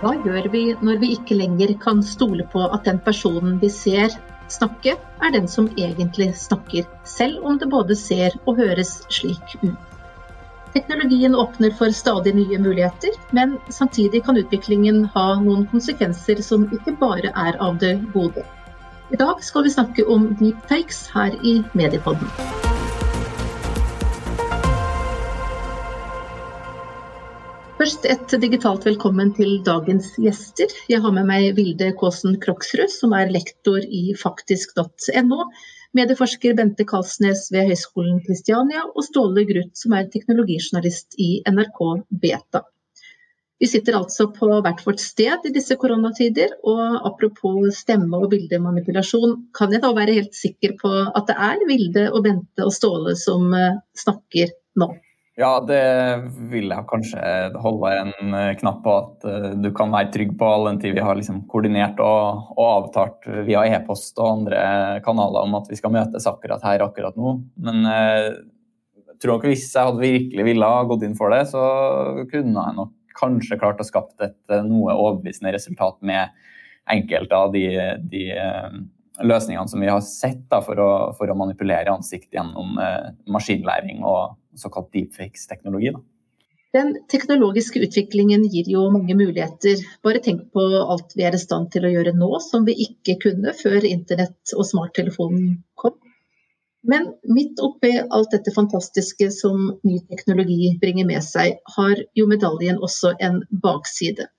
Hva gjør vi når vi ikke lenger kan stole på at den personen vi ser snakke, er den som egentlig snakker, selv om det både ser og høres slik ut? Teknologien åpner for stadig nye muligheter, men samtidig kan utviklingen ha noen konsekvenser som ikke bare er av det gode. I dag skal vi snakke om deepfakes her i Mediepodden. Først et digitalt velkommen til dagens gjester. Jeg har med meg Vilde Kåsen Kroksrud, som er lektor i faktisk.no, medieforsker Bente Kalsnes ved Høgskolen Kristiania og Ståle Gruth, som er teknologijournalist i NRK Beta. Vi sitter altså på hvert vårt sted i disse koronatider, og apropos stemme- og bildemanipulasjon, kan jeg da være helt sikker på at det er Vilde og Bente og Ståle som eh, snakker nå? Ja, det vil jeg kanskje holde en eh, knapp på at uh, du kan være trygg på all den tid vi har liksom koordinert og, og avtalt via e-post og andre kanaler om at vi skal møtes akkurat her akkurat nå. Men jeg tror nok hvis jeg hadde virkelig ville gått inn for det, så kunne jeg nok kanskje klart å skapt et noe overbevisende resultat med enkelte av de, de løsningene som vi har sett da, for, å, for, å, manipulere ansikt gjennom maskinlæring og såkalt deepfakes-teknologi. Den teknologiske utviklingen gir jo mange muligheter. Bare tenk på alt vi er i stand til å gjøre nå som vi ikke kunne før internett og smarttelefonen kom. Men midt oppi alt dette fantastiske som ny teknologi bringer med seg, har jo medaljen også en bakside.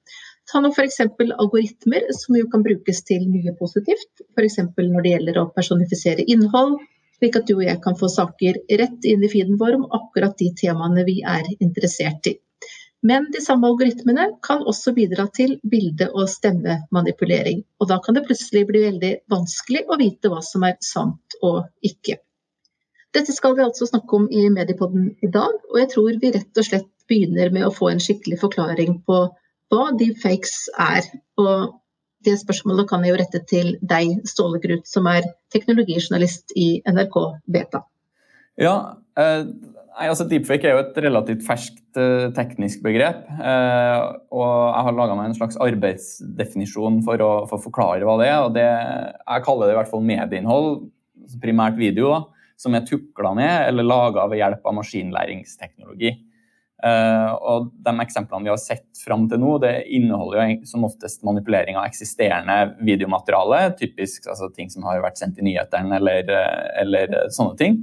Ta nå f.eks. algoritmer, som jo kan brukes til mye positivt. F.eks. når det gjelder å personifisere innhold, slik at du og jeg kan få saker rett inn i feeden vår om akkurat de temaene vi er interessert i. Men de samme algoritmene kan også bidra til bilde- og stemmemanipulering. Og da kan det plutselig bli veldig vanskelig å vite hva som er sant og ikke. Dette skal vi altså snakke om i Mediepodden i dag, og jeg tror vi rett og slett begynner med å få en skikkelig forklaring på hva deepfakes er, og det spørsmålet kan jeg jo rette til deg, Ståle Grut, som er teknologijournalist i NRK Beta. Ja, eh, altså Deepfake er jo et relativt ferskt eh, teknisk begrep. Eh, og Jeg har laga meg en slags arbeidsdefinisjon for å, for å, forklare hva det er. og det, Jeg kaller det i hvert fall medieinnhold, altså primært video, da, som er tukla med eller laga ved hjelp av maskinlæringsteknologi. Uh, og de eksemplene vi har sett fram til nå, det inneholder jo som oftest manipulering av eksisterende videomateriale. Typisk altså, ting som har vært sendt i nyhetene eller, eh, eller sånne ting.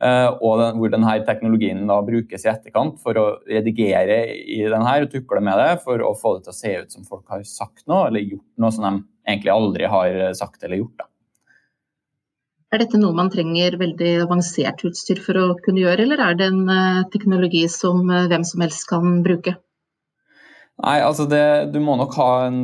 Og den, hvor denne teknologien da brukes i etterkant for å redigere i den her og tukle med det for å få det til å se ut som folk har sagt noe eller gjort noe som de egentlig aldri har sagt eller gjort. da. Er dette noe man trenger veldig avansert utstyr for å kunne gjøre, eller er det en eh, teknologi som eh, hvem som helst kan bruke? Nei, altså det, Du må nok ha en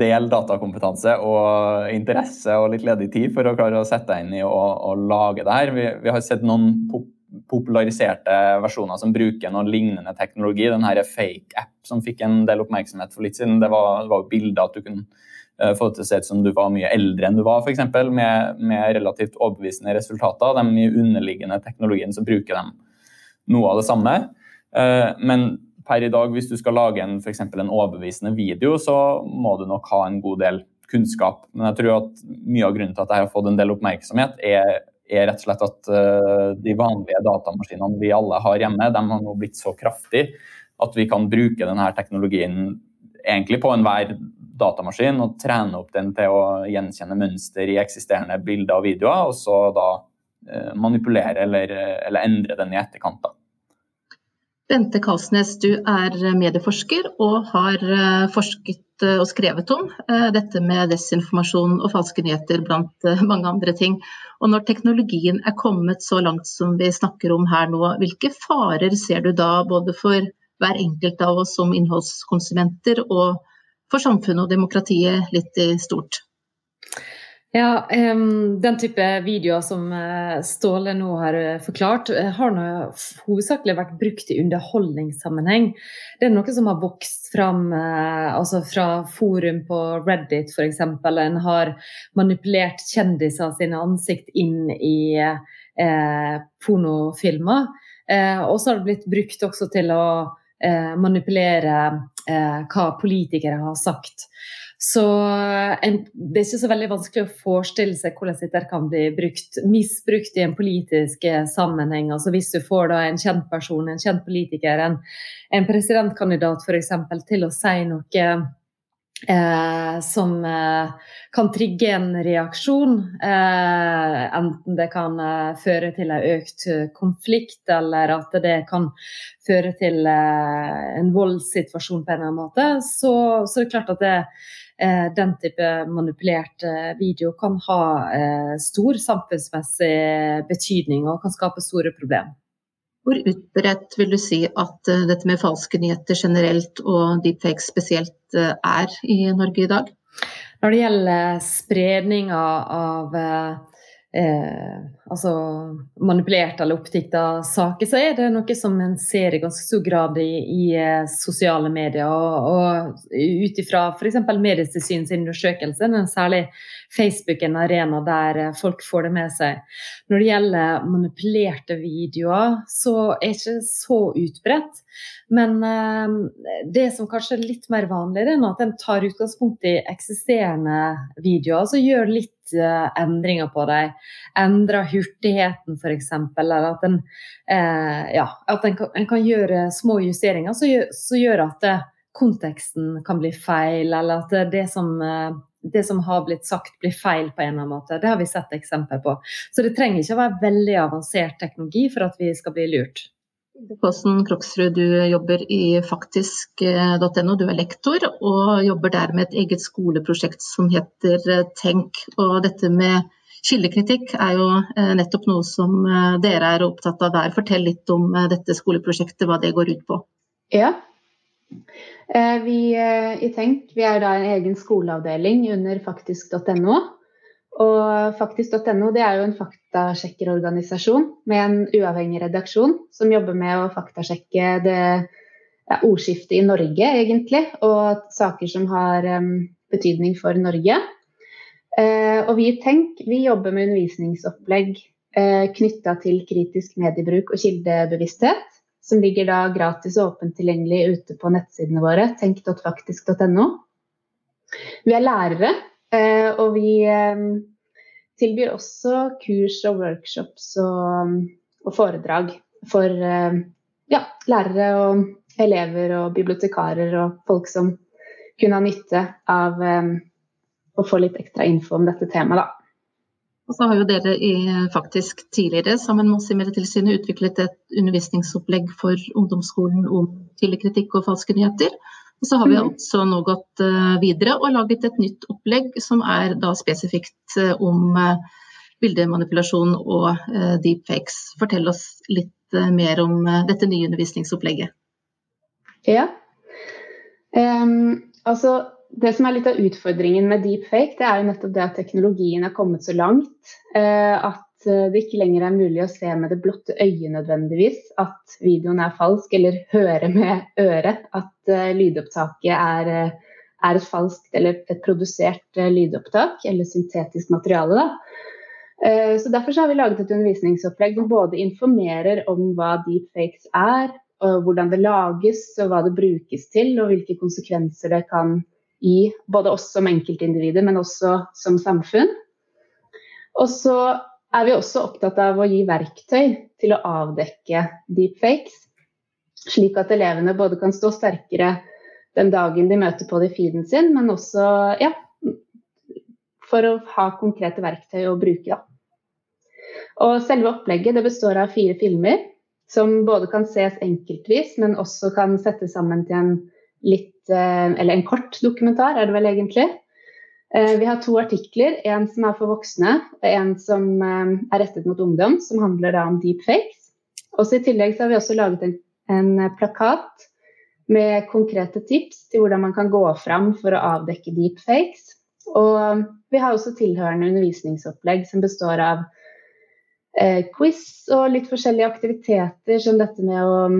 del datakompetanse og interesse og litt ledig tid for å klare å sette deg inn i å lage det her. Vi, vi, har sett noen pop populariserte versjoner som bruker noe lignende teknologi. Den her fake-app som fikk en del oppmerksomhet for litt siden. Det var, var bilder at du kunne Eh, få det til å se ut som du var mye eldre enn du var, f.eks. Med, med relativt overbevisende resultater. De underliggende teknologien så bruker de noe av det samme. Eh, men per i dag, hvis du skal lage en, for en overbevisende video, så må du nok ha en god del kunnskap. Men jeg tror at mye av grunnen til at jeg har fått en del oppmerksomhet, er, er rett og slett at uh, de vanlige datamaskinene vi alle har hjemme, de har nå blitt så kraftige at vi kan bruke denne teknologien egentlig på enhver datamaskin og trene opp den til å gjenkjenne mønster i eksisterende bilder og videoer, og så da eh, manipulere eller, eller, endre den i etterkant. da. Bente Kalsnes, du er medieforsker og har eh, forsket eh, og skrevet om dette med desinformasjon og falske nyheter blant mange andre ting. Og når teknologien er kommet så langt som vi snakker om her nå, hvilke farer ser du da både for hver enkelt av oss som innholdskonsumenter og for samfunnet og demokratiet litt i stort. Ja, Den type videoer som uh, Ståle nå har uh, forklart, uh, har nå hovedsakelig vært brukt i underholdningssammenheng. Det er noe som har vokst fram altså fra forum på Reddit f.eks. En har manipulert kjendiser sine ansikt inn i pornofilmer. og så har det blitt brukt også til å manipulere eh, hva politikere har sagt. Så en, det er ikke så veldig vanskelig å forestille seg hvordan dette kan bli brukt, misbrukt i en politisk eh, sammenheng. Altså Hvis du får da en kjent person, en kjent politiker, en, en presidentkandidat f.eks. til å si noe eh, som eh, kan trigge en reaksjon, eh, enten det kan eh, føre til en økt konflikt, eller at det kan føre til eh, en voldssituasjon på en eller annen måte, så, så det er klart at det Eh, den type manipulert eh, video kan ha eh, stor samfunnsmessig betydning og kan skape store problemer. Hvor utbredt vil du si at dette med falske nyheter generelt og deepfakes spesielt er i Norge i dag? Når det gjelder spredninga av eh, altså manipulerte eller oppdikta saker, så er det noe som en ser i ganske stor grad i, i eh, sosiale medier. Og, og ut ifra f.eks. Medietilsynets undersøkelse, men særlig Facebook en arena der eh, folk får det med seg. Når det gjelder manipulerte videoer, så er det ikke så utbredt. Men eh, det som kanskje er litt mer vanlig, er at en tar utgangspunkt i eksisterende videoer. altså gjør litt endringer på dem. endre hurtigheten f.eks. Eller at en, eh, ja, at en kan, en kan, gjøre små justeringer som gjør, gjør, at det, konteksten kan bli feil, eller at det som, eh, det som har blitt sagt, blir feil på en eller annen måte. Det har vi sett eksempler på. Så det trenger ikke å være veldig avansert teknologi for at vi skal bli lurt. Kåsen Kroksrud, du jobber i faktisk.no, du er lektor og jobber der med et eget skoleprosjekt som heter eh, Tenk. Og dette med kildekritikk er jo eh, nettopp noe som eh, dere er opptatt av der. Fortell litt om dette skoleprosjektet, hva det går ut på. Ja, vi i Tenk vi er da en egen skoleavdeling under faktisk.no. Og faktisk.no det er jo en faktasjekkerorganisasjon med en uavhengig redaksjon som jobber med å faktasjekke det ja, ordskiftet i Norge, egentlig, og saker som har um, betydning for Norge. Uh, og vi i Tenk vi jobber med undervisningsopplegg uh, eh, knytta til kritisk mediebruk og kildebevissthet, som ligger da gratis og åpent tilgjengelig ute på nettsidene våre, tenk.faktisk.no. Vi er lærere Eh, og vi tilbyr også kurs og workshops og, og foredrag for eh, ja, lærere og elever og bibliotekarer og folk som kunne ha nytte av å få litt ekstra info om dette temaet. da. Og så har jo dere i, faktisk tidligere sammen med oss i Medietilsynet utviklet et undervisningsopplegg for ungdomsskolen om tidlig kritikk og falske nyheter. Og så har vi mm. altså nå gått eh, videre og laget et nytt opplegg som er da spesifikt eh, om eh, bildemanipulasjon og deepfakes. Fortell oss litt mer om dette nye undervisningsopplegget. Ja. Um, altså, det som er litt av utfordringen med deepfake, det er jo nettopp det at teknologien er kommet så langt uh, at det ikke lenger er mulig å se med det blotte øyet nødvendigvis at videoen er falsk, eller høre med øret at uh, lydopptaket er, uh, er, et falskt eller et produsert lydopptak, eller syntetisk materiale. så Derfor så har vi laget et undervisningsopplegg som både informerer om hva deepfakes er, hvordan det lages, og hva det brukes til, og hvilke konsekvenser det kan gi både oss som enkeltindivider, men også som samfunn. Og så er vi også opptatt av å gi verktøy til å avdekke deepfakes, slik at elevene både kan stå sterkere den dagen de møter på det i feeden sin, men også ja, for å ha konkrete verktøy å bruke. Da. Og selve opplegget består av fire filmer som både kan ses enkeltvis, men også kan settes sammen til en litt, eh, en kort dokumentar, er det vel egentlig. Eh, vi har to artikler, en som er for voksne og en som eh, er rettet mot ungdom, som handler om deepfakes. Også I tillegg har vi også laget en, en, plakat med konkrete tips til hvordan man kan gå fram for å avdekke deepfakes. Og vi har også tilhørende undervisningsopplegg som består av eh, quiz og litt forskjellige aktiviteter, som dette med å mm,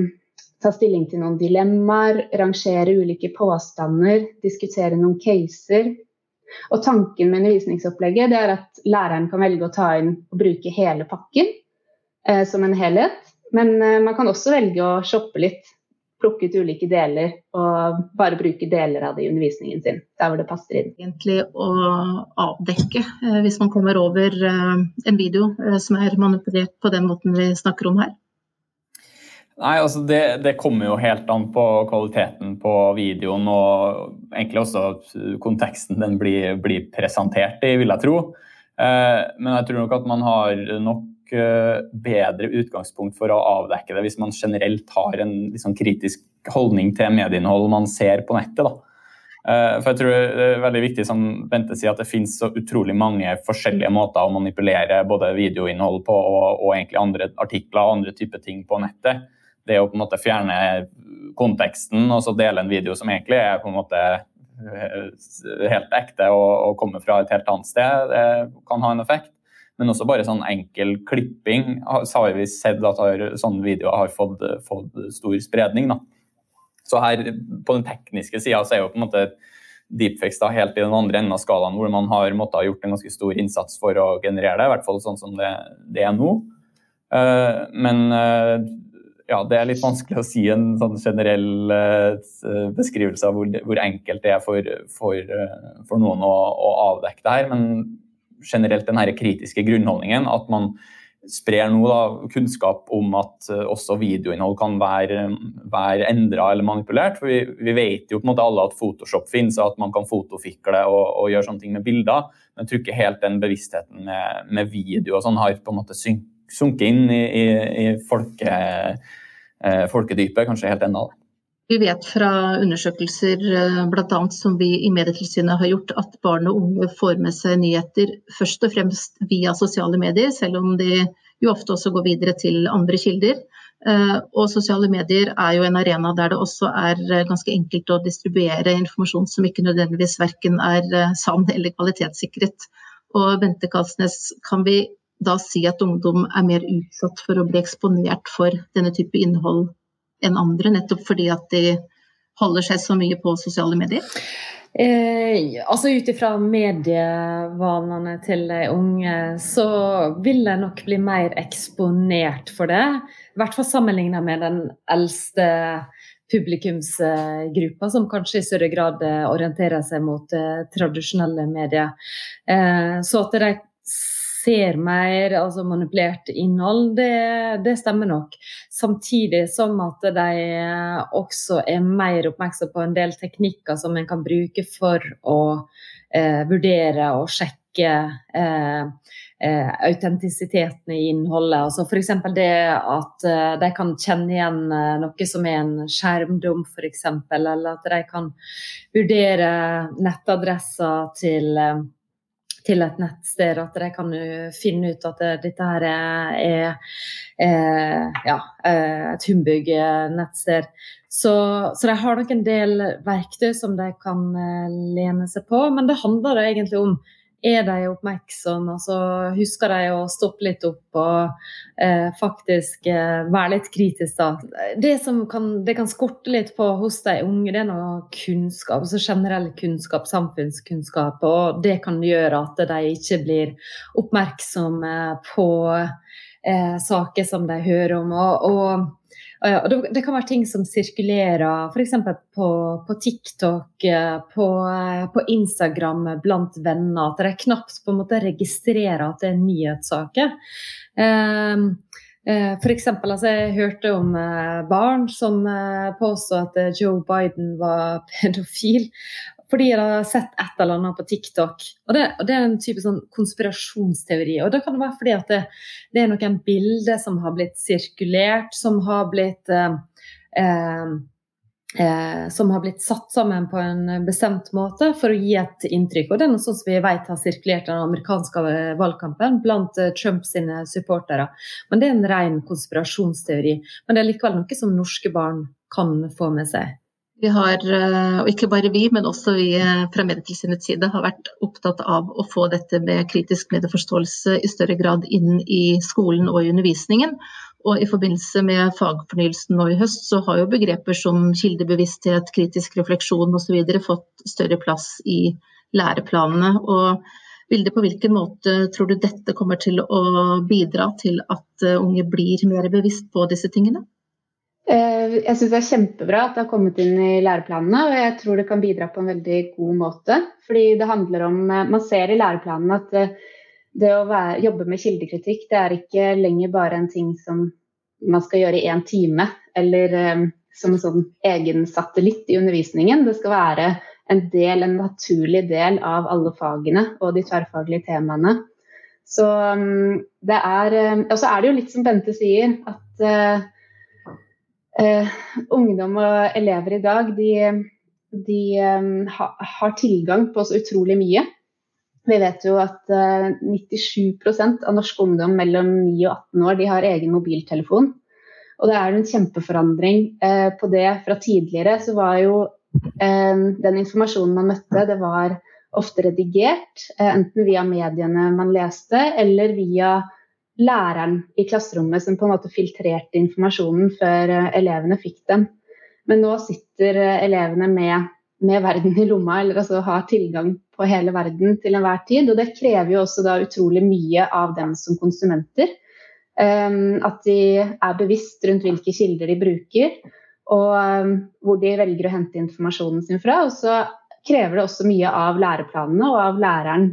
ta stilling til noen dilemmaer, rangere ulike påstander, diskutere noen caser, og Tanken med undervisningsopplegget er at læreren kan velge å ta inn og bruke hele pakken eh, som en helhet. Men eh, man kan også velge å shoppe litt plukke ut ulike deler og bare bruke deler av det i undervisningen sin. Der hvor det passer inn. Egentlig å avdekke eh, hvis man kommer over eh, en video eh, som er manipulert på den måten vi snakker om her. Nei, altså det, det, kommer jo helt an på kvaliteten på videoen og egentlig også konteksten den blir, blir presentert i, vil jeg tro. Men jeg tror nok at man har nok bedre utgangspunkt for å avdekke det hvis man generelt har en liksom, kritisk holdning til medieinnhold man ser på nettet. Da. Eh, for jeg tror Det er veldig viktig som Bente sier, at det finnes så utrolig mange forskjellige måter å manipulere både videoinnhold på og, og egentlig andre artikler og andre typer ting på nettet. Det å på en måte fjerne konteksten og så dele en video som egentlig er på en måte eh, helt ekte og, og kommer fra et helt annet sted, det kan ha en effekt. Men også bare sånn enkel klipping så har vi sett at har, sånne videoer har fått, fått stor spredning. Da. Så her på den tekniske sida så er jo på en måte deepfakes da helt i den andre enden av skalaen, hvor man har måttet ha gjort en ganske stor innsats for å generere det, i hvert fall sånn som det, det er nå. Uh, men uh, ja, det er litt vanskelig å si en sånn generell uh, beskrivelse av hvor, hvor, enkelt det er for, for, for noen å, å, avdekke det her. Men generelt den her kritiske grunnholdningen. At man sprer nå da, kunnskap om at uh, også videoinnhold kan være, være endra eller manipulert. For vi, vi, vet jo på en måte alle at Photoshop finnes, og at man kan fotofikle og, og gjøre sånne ting med bilder. Men jeg tror ikke helt den bevisstheten med, med video og sånn har på en måte sunket inn i, i, i folke, eh, folkedypet kanskje helt ennå. Vi vet fra undersøkelser blant bl.a. som vi i Medietilsynet har gjort, at barn og unge får med seg nyheter først og fremst via sosiale medier, selv om de jo ofte også går videre til andre kilder. Eh, og sosiale medier er jo en arena der det også er eh, ganske enkelt å distribuere informasjon som ikke nødvendigvis verken er sann eller kvalitetssikret. Og Bente Kalsnes, kan vi da si at ungdom er mer utsatt for å bli eksponert for denne type innhold enn andre, nettopp fordi at de holder seg så mye på sosiale medier? Eh, altså Ut ifra medievanene til de unge, så vil de nok bli mer eksponert for det. I hvert fall sammenlignet med den eldste publikumsgruppa, som kanskje i større grad orienterer seg mot eh, tradisjonelle medier. Eh, så at de ser mer altså manipulert innhold, det, det, stemmer nok. Samtidig som at de også er mer oppmerksom på en del teknikker som en kan bruke for å eh, vurdere og sjekke eh, eh, autentisiteten i innholdet. Altså F.eks. det at eh, de kan kjenne igjen eh, noe som er en skjermdom, f.eks. Eller at de kan vurdere nettadresser til eh, til et nettsted, at de kan finne ut at dette her er, er ja, et humbug-nettsted. Så, så, de har nok en del verktøy som de kan eh, lene seg på, men det handler egentlig om er de oppmerksomme, Altså, husker de å stoppe litt opp og eh, faktisk eh, være litt kritisk, da. Det som kan, det kan skorte litt på hos de unge, det er noe kunnskap. altså Generell kunnskap, samfunnskunnskap. Og det kan gjøre at de ikke blir oppmerksomme på eh, saker som de hører om. og, og det kan være ting som sirkulerer f.eks. På, på TikTok, eh, på, eh, på, Instagram blant venner. At de knapt på en måte registrerer at det er nyhetssaker. F.eks. for eksempel, altså jeg hørte om barn som påstod at Joe Biden var pedofil fordi jeg har sett et eller annet på TikTok. Og det, og det er en type sånn konspirasjonsteori. Og da kan det være fordi at det, det er noen bilder som har blitt sirkulert, som har blitt eh, eh, eh, som har blitt satt sammen på en bestemt måte for å gi et inntrykk. Og det er noe som vi vet har sirkulert i den amerikanske valgkampen blant eh, Trumps supportere. Men det er en ren konspirasjonsteori. Men det er likevel noe som norske barn kan få med seg. Vi har, eh, og ikke bare vi, men også vi eh, fra Medietilsynets side har vært opptatt av å få dette med kritisk medieforståelse i større grad inn i skolen og i undervisningen. Og I forbindelse med fagfornyelsen nå i høst, så har jo begreper som kildebevissthet, kritisk refleksjon osv. fått større plass i læreplanene. Og Vilde, på hvilken måte tror du dette kommer til å bidra til at eh, unge blir mer bevisst på disse tingene? Eh, jeg syns det er kjempebra at det har kommet inn i læreplanene, og jeg tror det kan bidra på en veldig god måte. Fordi det handler om Man ser i læreplanene at det å være, jobbe med kildekritikk, det er ikke lenger bare en ting som man skal gjøre i én time, eller som en sånn egen satellitt i undervisningen. Det skal være en del, en naturlig del av alle fagene og de tverrfaglige temaene. Så um, det er Og så er det jo litt som Bente sier, at uh, ungdom og elever i dag, de, de ha, har tilgang på så utrolig mye. Vi vet jo at 97 eh, av norsk ungdom mellom 9 og 18 år de har egen mobiltelefon. Og det er en kjempeforandring eh, på det fra tidligere. Så var jo eh, den informasjonen man møtte, det var ofte redigert. enten via mediene man leste, eller via læreren i klasserommet som på en måte filtrerte informasjonen før elevene fikk den. Men nå sitter elevene med med verden i lomma, eller altså har tilgang på hele verden til enhver tid. Og det krever jo også da utrolig mye av dem som konsumenter. Um, at de er bevisst rundt hvilke kilder de bruker, og um, hvor de velger å hente informasjonen sin fra. Og så krever det også mye av læreplanene og av læreren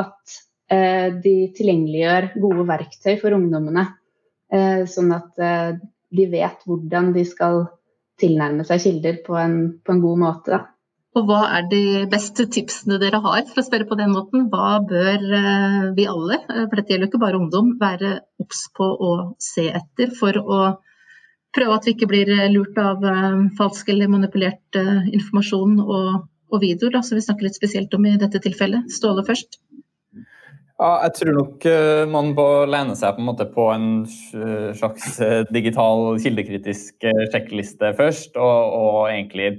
at de tilgjengeliggjør gode verktøy for ungdommene. Uh, sånn at uh, de vet hvordan de skal tilnærme seg kilder på en, på en god måte. Da. Og hva er de beste tipsene dere har, for å spørre på den måten. Hva bør eh, vi alle, eh, for dette gjelder jo ikke bare ungdom, være obs på å se etter for å prøve at vi ikke blir eh, lurt av falsk eller manipulert informasjon og, og videoer, som vi snakker litt spesielt om i dette tilfellet. Ståle først. Ja, jeg tror nok man må lene seg på en, måte på en slags digital kildekritisk sjekkliste først, og, og egentlig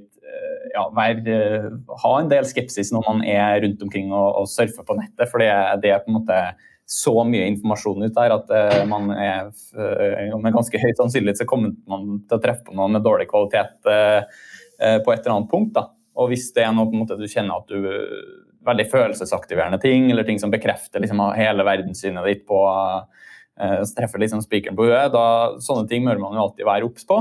ja, være, eh, ha en del skepsis når man er rundt omkring og, og surfer på nettet. For det, er på en måte så mye informasjon ut der at man er med ganske høy sannsynlighet så kommer man til å treffe på noe med dårlig kvalitet på et eller annet punkt. Da. Og hvis det er noe på en måte du kjenner at du veldig følelsesaktiverende ting, eller ting som bekrefter liksom, hele verdenssynet ditt på treffer liksom spikeren på huet, da, sånne ting bør man jo alltid være obs på.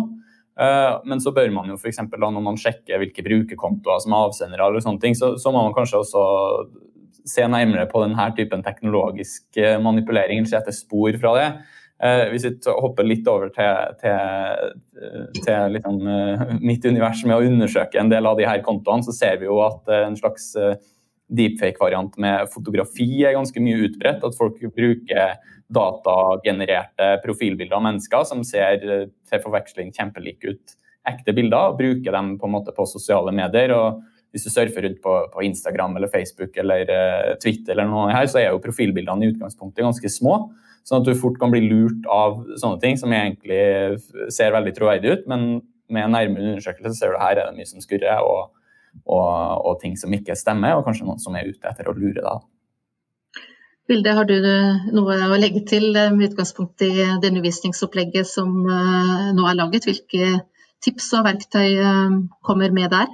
Eh, men så bør man jo f.eks. når man sjekker hvilke brukerkontoer som er avsendere, eller sånne ting, så, så, må man kanskje også se nærmere på denne typen teknologisk eh, manipulering, eller se etter spor fra det. Eh, hvis vi hopper litt over til, til, til liksom, mitt univers med å undersøke en del av de her kontoene, så ser vi jo at en slags deepfake-variant med fotografi er ganske mye utbredt. At folk bruker datagenererte profilbilder av mennesker som ser til forveksling kjempelike ut ekte bilder, og bruker dem på, en måte på sosiale medier. og Hvis du surfer rundt på, på Instagram eller Facebook eller uh, Twitter, eller noe her, så er jo profilbildene i utgangspunktet ganske små. Sånn at du fort kan bli lurt av sånne ting som egentlig ser veldig troverdig ut. Men med en nærmere undersøkelse ser du her er det mye som skurrer, og, og, og ting som ikke stemmer, og kanskje noen som er ute etter å lure deg. Vilde, har du noe å legge til eh, med utgangspunkt i det undervisningsopplegget som eh, nå er laget? Hvilke tips og verktøy eh, kommer med der?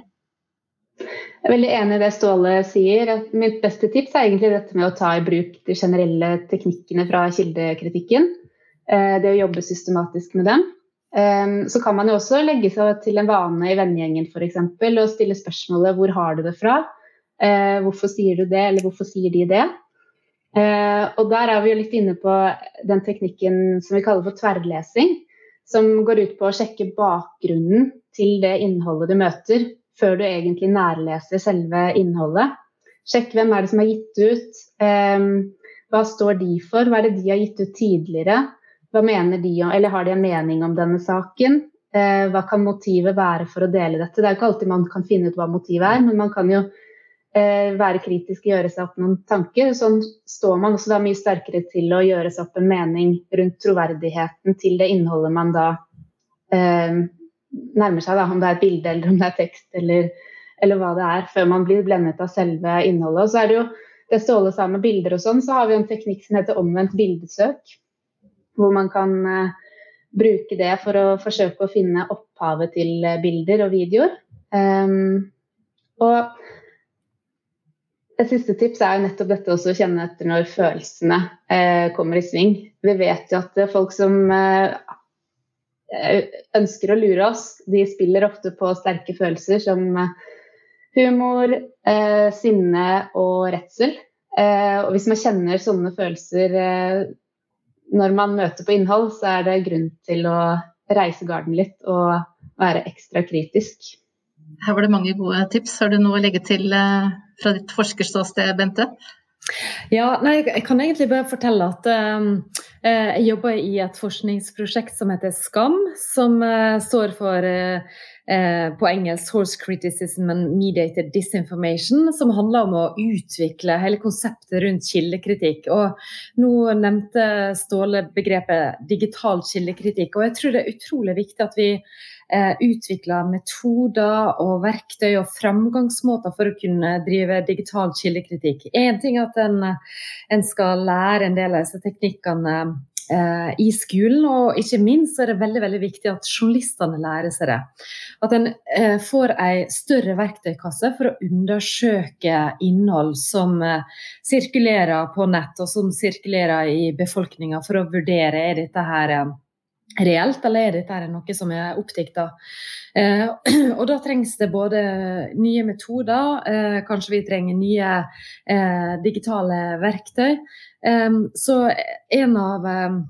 Jeg er veldig enig i det Ståle sier. Mitt beste tips er egentlig dette med å ta i bruk de generelle teknikkene fra kildekritikken. Det å jobbe systematisk med dem. Så kan man jo også legge seg til en vane i vennegjengen f.eks. og stille spørsmålet hvor har du det fra? Hvorfor sier du det, eller hvorfor sier de det? Eh, og der er vi jo litt inne på den teknikken som vi kaller for tverrlesing. Som går ut på å sjekke bakgrunnen til det innholdet du møter, før du egentlig nærleser selve innholdet. Sjekk hvem er det som har gitt ut, hva står de for, hva er det de har gitt ut tidligere. Hva mener de, eller Har de en mening om denne saken? Eh, hva kan motivet være for å dele dette? Det er ikke alltid man kan finne ut hva motivet er, men man kan jo Eh, være kritisk og gjøre seg opp noen tanker. Sånn står man også da mye sterkere til å gjøre seg opp en mening rundt troverdigheten til det innholdet man da eh, nærmer seg, da, om det er et bilde eller om det er tekst eller, eller, hva det er, før man blir blendet av selve innholdet. Og så er det jo det Ståle sa med bilder og sånn, så har vi en teknikk som heter omvendt bildesøk. Hvor man kan eh, bruke det for å forsøke å finne opphavet til eh, bilder og videoer. Um, og et siste tips er jo nettopp dette å kjenne etter når følelsene eh, kommer i sving. Vi vet jo at folk som eh, ønsker å lure oss. De spiller ofte på sterke følelser som humor, eh, sinne og redsel. Eh, og hvis man kjenner sånne følelser eh, når man møter på innhold, så er det grunn til å reise garden litt og være ekstra kritisk. Her var det mange gode tips. Har du noe å legge til eh, fra ditt forskerståsted, Bente? Ja, nei, Jeg kan egentlig bare fortelle at um, jeg jobber i et forskningsprosjekt som heter SKAM, som uh, står for uh, uh, på engelsk 'Horse Criticism and Mediated Disinformation', som handler om å utvikle hele konseptet rundt kildekritikk. Og Nå nevnte Ståle begrepet digital kildekritikk, og jeg tror det er utrolig viktig at vi eh, utvikla metoder og verktøy og framgangsmåter for å kunne drive digital kildekritikk. Én ting er at en, en, skal lære en del av disse teknikkene eh, i skolen, og ikke minst er det veldig, veldig viktig at journalistene lærer seg det. At en eh, får ei større verktøykasse for å undersøke innhold som eh, sirkulerer på nett, og som sirkulerer i befolkninga, for å vurdere er dette her eh, reelt, eller er dette noe som er oppdikta? Eh, og da trengs det både nye metoder, eh, kanskje vi trenger nye eh, digitale verktøy. Eh, så en av eh,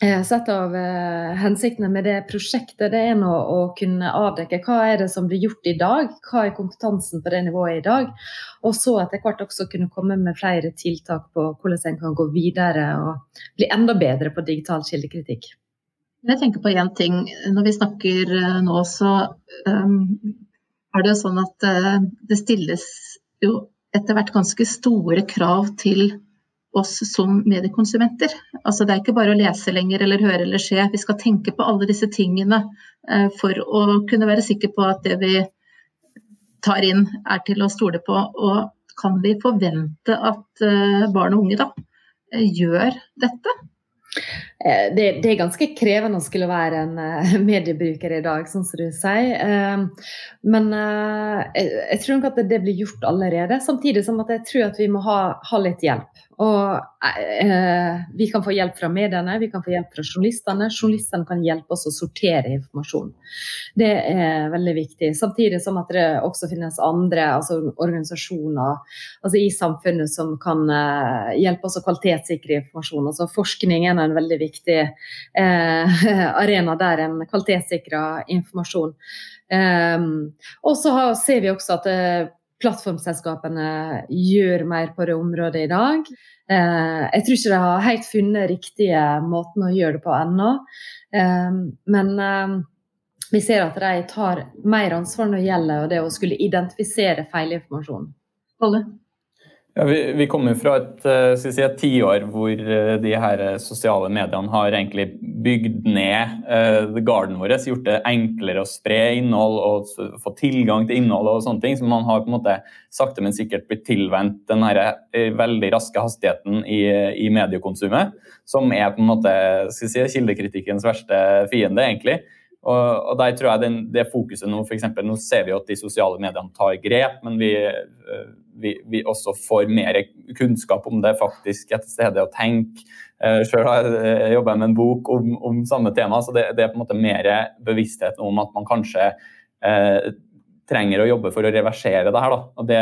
Sett av eh, hensiktene med det prosjektet det er nå å kunne avdekke hva er det som blir gjort i dag, hva er kompetansen på det nivået i dag. Og så etter hvert også kunne komme med flere tiltak på hvordan en kan gå videre og bli enda bedre på digital kildekritikk. Jeg tenker på én ting. Når vi snakker eh, nå, så um, er det jo sånn at uh, det stilles jo etter hvert ganske store krav til oss som mediekonsumenter. Altså Det er ikke bare å lese lenger eller høre eller se. Vi skal tenke på alle disse tingene uh, for å kunne være sikre på at det vi tar inn er til å stole på. Og kan vi forvente at uh, barn og unge da gjør dette? Eh, det, det, er ganske krevende å skulle være en uh, mediebruker i dag, sånn som du sier. Uh, men jeg, jeg, tror nok at det blir gjort allerede. Samtidig som at jeg tror at vi må ha, ha litt hjelp. Og eh, vi kan få hjelp fra mediene, vi kan få hjelp fra journalistene. Journalistene kan hjelpe oss å sortere informasjon. Det er veldig viktig. Samtidig som at det også finnes andre altså organisasjoner altså i samfunnet som kan eh, hjelpe oss å kvalitetssikre informasjon. Altså Forskning er en veldig viktig eh, arena der en kvalitetssikrer informasjon. Um, og så ser vi også at eh, plattformselskapene gjør mer på det området i dag. Eh, jeg tror ikke de har helt funnet riktige måten å gjøre det på ennå. Eh, men eh, vi ser at de tar mer ansvar når det gjelder det å skulle identifisere feilinformasjon. Alle. Ja, vi, vi kommer fra et, eh, si, et tiår hvor eh, de her eh, sosiale mediene har egentlig bygd ned uh, garden vår, gjort det enklere å spre innhold og få tilgang til innhold og sånne ting. Så man har på en måte sakte, men sikkert blitt tilvendt den her veldig raske hastigheten i, i mediekonsumet, som er på en måte skal si, kildekritikkens verste fiende, egentlig. Og, og der tror jeg den, det fokuset nå, for eksempel, nå ser vi at de sosiale mediene tar grep, men vi, vi, vi også får mer kunnskap om det faktisk et sted å tenke. Sjøl har jeg jobba med en bok om, om samme tema, så det, det, er på en måte mer bevisstheten om at man kanskje uh, trenger å jobbe for å reversere det her. Da. Og det,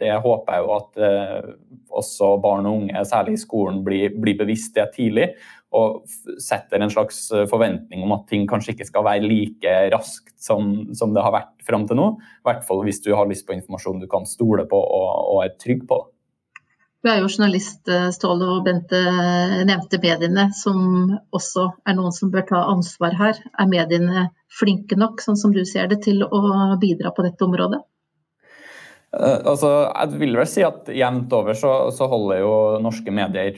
det håper jeg jo at eh, også barn og unge, særlig i skolen, blir, blir bevisst det tidlig og setter en slags forventning om at ting kanskje ikke skal være like raskt som, som det har vært fram til nå. I hvert fall hvis du har lyst på informasjon du kan stole på og, og er trygg på. Du er jo journalist, eh, Ståle, og Bente nevnte mediene, som også er noen som bør ta ansvar her. Er mediene flinke nok, sånn som du ser det, til å bidra på dette området? Uh, altså, jeg vil vel si at jevnt over så, så, holder jo norske medier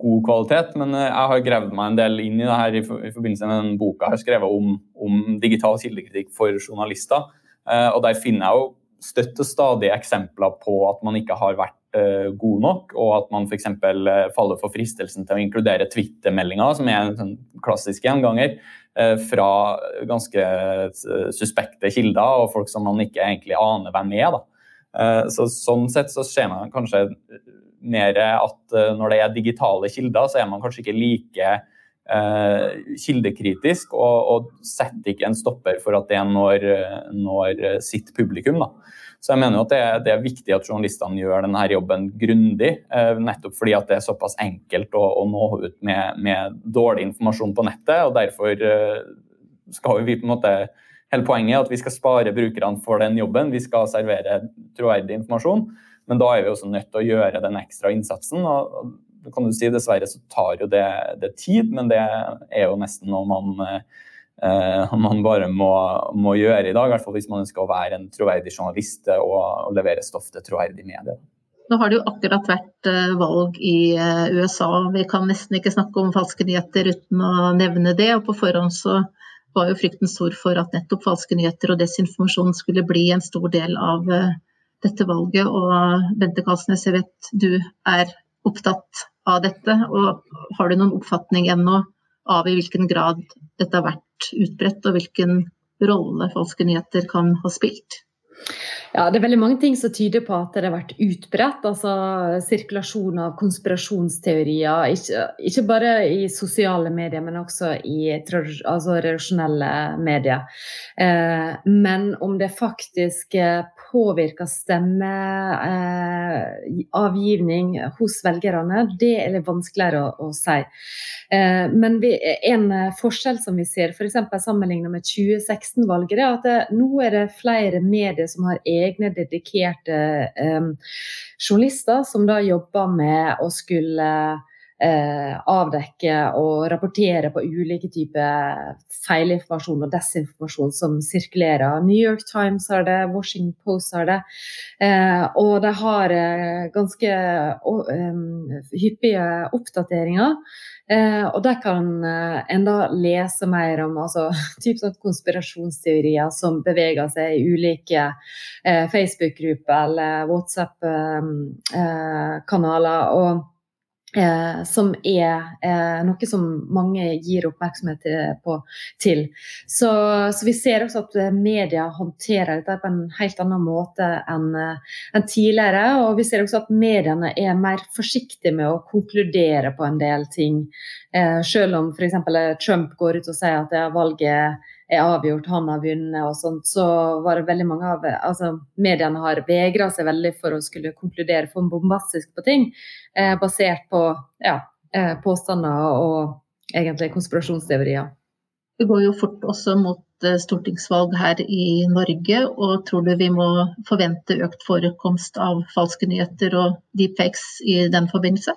god kvalitet. Men jeg har gravd meg en del inn i det her i forbindelse med den boka jeg har skrevet om, om digital kildekritikk for journalister. og der finner jeg jo støtt og stadig eksempler på at man ikke har vært god nok, og at man f.eks. faller for fristelsen til å inkludere Twitter-meldinger, som er en sånn klassisk gjenganger. Eh, fra ganske eh, suspekte kilder og folk som man ikke egentlig aner hvem er. Da. Eh, så, sånn sett så ser man kanskje mer at når det er digitale kilder, så er man kanskje ikke like eh, kildekritisk, og, og, setter ikke en stopper for at det når, når sitt publikum. Da. Så jeg mener jo at det det er, viktig at journalistene gjør denne jobben grundig, eh, nettopp fordi at det er såpass enkelt å, å nå ut med, med, dårlig informasjon på nettet. og Derfor eh, skal vi på en måte Hele poenget er at vi skal spare brukerne for den jobben. Vi skal servere troverdig informasjon. Men da er vi også nødt til å gjøre den ekstra innsatsen. og kan du si Dessverre så tar jo det, det tid, men det er jo nesten noe man, eh, man bare må, må, gjøre i dag. I hvert fall hvis man ønsker å være en troverdig journalist og, og levere stoff til troverdig medier. Nå har det jo akkurat vært uh, valg i uh, USA. Vi kan nesten ikke snakke om falske nyheter uten å nevne det. og På forhånd så var jo frykten stor for at nettopp falske nyheter og desinformasjon skulle bli en stor del av dette valget. Og Bente Kalsnes, jeg vet du er opptatt av dette. Og har du noen oppfatning ennå av i hvilken grad dette har vært utbredt, og hvilken rolle falske nyheter kan ha spilt? Ja, Det er veldig mange ting som tyder på at det har vært utbredt. altså Sirkulasjon av konspirasjonsteorier. Ikke, ikke bare i sosiale medier, men også i altså, relasjonelle medier. Eh, men om det faktisk påvirker stemmeavgivning eh, hos velgerne, det er litt vanskeligere å, å si. Eh, men vi, en forskjell som vi ser, f.eks. sammenlignet med 2016-valget, er at det, nå er det flere medier som har egne dedikerte eh, journalister som da jobber med å skulle eh, avdekke og rapportere på ulike typer feilinformasjon og desinformasjon som sirkulerer. New York Times har det, Washington Post har det. Eh, og de har eh, ganske eh, hyppige oppdateringer. Eh, og der kan eh, en da lese mer om altså, typ sånn konspirasjonsteorier som beveger seg i ulike eh, Facebook-grupper eller WhatsApp-kanaler. Og Eh, som er eh, noe som mange gir oppmerksomhet til. På, til. Så, så, vi ser også at eh, media håndterer dette på en helt annen måte enn eh, en tidligere. Og vi ser også at mediene er mer forsiktige med å konkludere på en del ting. Eh, selv om f.eks. Trump går ut og sier at valget er avgjort, han har vunnet og sånt, så var det veldig mange av altså, Mediene har vegra seg veldig for å skulle konkludere for bombastisk på ting, eh, basert på ja, eh, påstander og egentlig konspirasjonsteorier. Det går jo fort også mot eh, stortingsvalg her i Norge, og tror du vi må forvente økt forekomst av falske nyheter og deepfakes i den forbindelse?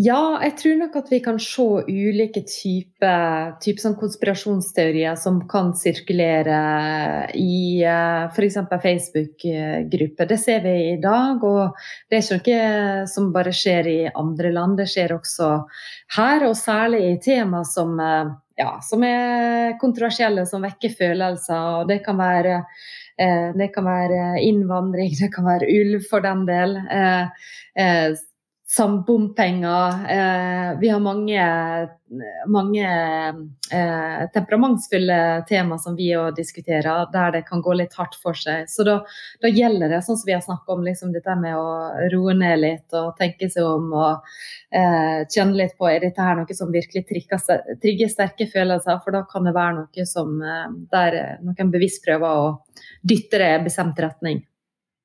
Ja, jeg tror nok at vi kan se ulike typer type sånn konspirasjonsteorier som kan sirkulere i eh, f.eks. Facebook-grupper. Det ser vi i dag. Og det er ikke noe som bare skjer i andre land, det skjer også her. Og særlig i tema som, uh, ja, som er kontroversielle, som vekker følelser. Og det kan være uh, det kan være innvandring, det kan være ulv for den del. Som bompenger. Eh, vi har mange, mange eh, temperamentsfulle tema som vi òg diskuterer, der det kan gå litt hardt for seg. Så da, da gjelder det, sånn som vi har snakket om, liksom dette med å roe ned litt og tenke seg om og eh, kjenne litt på er dette her noe som virkelig trigger sterke følelser. For da kan det være noe som, eh, der noen bevisst prøver å dytte det i bestemt retning.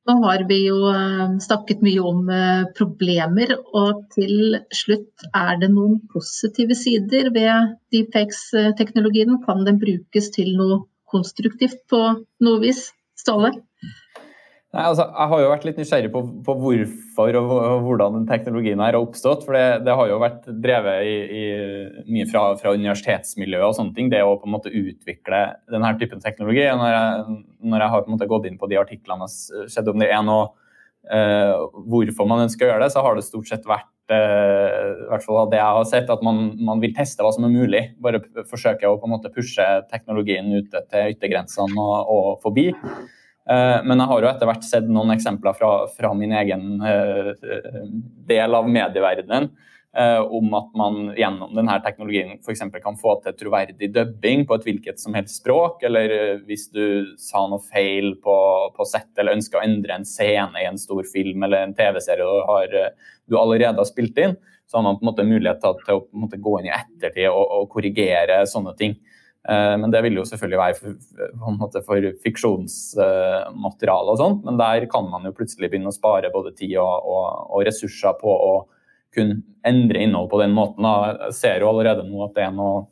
Nå har vi jo eh, snakket mye om eh, problemer, og til slutt, er det noen positive sider ved deepfakes-teknologien? Kan den brukes til noe konstruktivt på noe vis? Ståle? Nei, altså, jeg har jo vært litt nysgjerrig på, på hvorfor og, hvordan den teknologien her har oppstått. For det, det har jo vært drevet i, i, mye fra, fra universitetsmiljøet og sånne ting, det å på en måte utvikle denne typen teknologi. Og når jeg, når jeg har på en måte gått inn på de artiklene og sett om det er noe eh, hvorfor man ønsker å gjøre det, så har det stort sett vært eh, hvert fall det jeg har sett, at man, man, vil teste hva som er mulig. Bare forsøke å på en måte pushe teknologien ute til yttergrensene og, og forbi. Eh, men jeg har jo etter hvert sett noen eksempler fra, fra min egen uh, del av medieverdenen uh, om at man gjennom denne teknologien f.eks. kan få til troverdig dubbing på et hvilket som helst språk, eller hvis du sa noe feil på, på sett eller ønsker å endre en scene i en stor film eller en TV-serie du, du allerede har spilt inn, så har man på en måte mulighet til å måte, gå inn i ettertid og, og, korrigere sånne ting. Men det vil jo selvfølgelig være for, for fiksjonsmateriale og sånt, men der kan man jo plutselig begynne å spare både tid og, og, og ressurser på å kunne endre innhold på den måten. Jeg ser jo allerede nå at det er noe,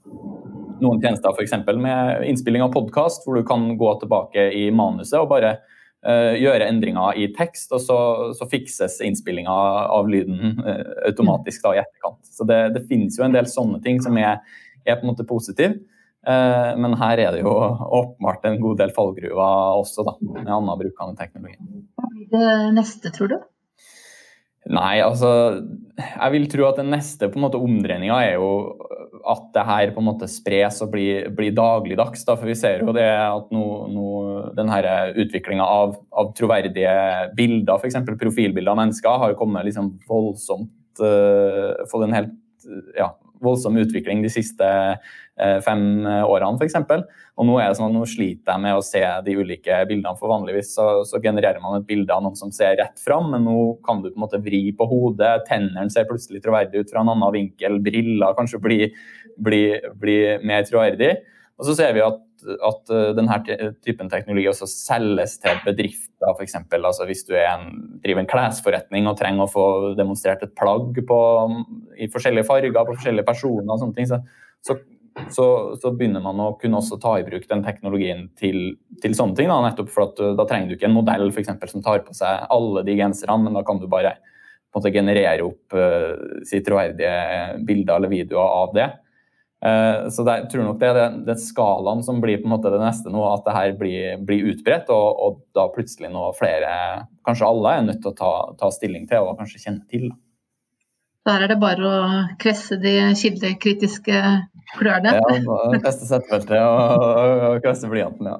noen tjenester f.eks. med innspilling av podkast, hvor du kan gå tilbake i manuset og bare uh, gjøre endringer i tekst, og så, så fikses innspillinga av lyden uh, automatisk da, i etterkant. Så det, det, finnes jo en del sånne ting som er, er på en måte positive. Uh, men her er det jo åpenbart en god del fallgruver også, da, med annen bruk av teknologi. Hva blir det neste, tror du? Nei, altså Jeg vil tro at den neste på en måte omdreininga er jo at det her på en måte spres og blir, blir dagligdags. Da, for vi ser jo det at nå, nå den utviklinga av, av, troverdige bilder, f.eks. profilbilder av mennesker, har jo kommet liksom voldsomt uh, Fått en helt ja, voldsom utvikling de siste uh, fem årene, f.eks. Og nå er det sånn at nå sliter jeg med å se de ulike bildene, for vanligvis så, så, genererer man et bilde av noen som ser rett fram, men nå kan du på en måte vri på hodet, tennene ser plutselig troverdig ut fra en annen vinkel, briller kanskje blir, blir, blir mer troverdig. Og så ser vi at, at eh, denne typen teknologi også selges til bedrifter, f.eks. Altså hvis du en, driver en klesforretning og trenger å få demonstrert et plagg på, i forskjellige farger på forskjellige personer, og sånne ting, så, så så, så, begynner man å kunne også ta i bruk den teknologien til, til sånne ting. Da, nettopp for at Da trenger du ikke en modell for eksempel, som tar på seg alle de genserne, men da kan du bare på en måte, generere opp uh, si troverdige bilder eller videoer av det. Uh, så jeg tror nok det er den, skalaen som blir på en måte det neste nå, at det her blir, blir utbredt, og, og, da plutselig nå flere, kanskje alle, er nødt til å ta, ta stilling til og kanskje kjenne til. Da. Der er det bare å kvesse de kildekritiske klørne. Ja, kaste settefeltet og, og kvesse blyanten, ja.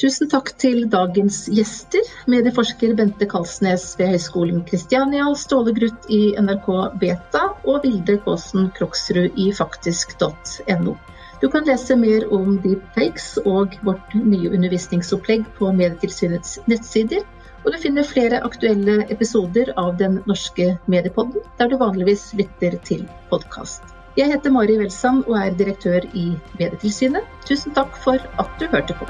Tusen takk til dagens gjester, medieforsker Bente Kalsnes ved Høgskolen Kristiania, Ståle Gruth i NRK Beta og Vilde Kåsen Kroksrud i faktisk.no. Du kan lese mer om deepfakes og vårt nye undervisningsopplegg på Medietilsynets nettsider og du finner flere aktuelle episoder av Den norske mediepodden, der du vanligvis lytter til podkast. Jeg heter Mari Welsand og er direktør i Medietilsynet. Tusen takk for at du hørte på.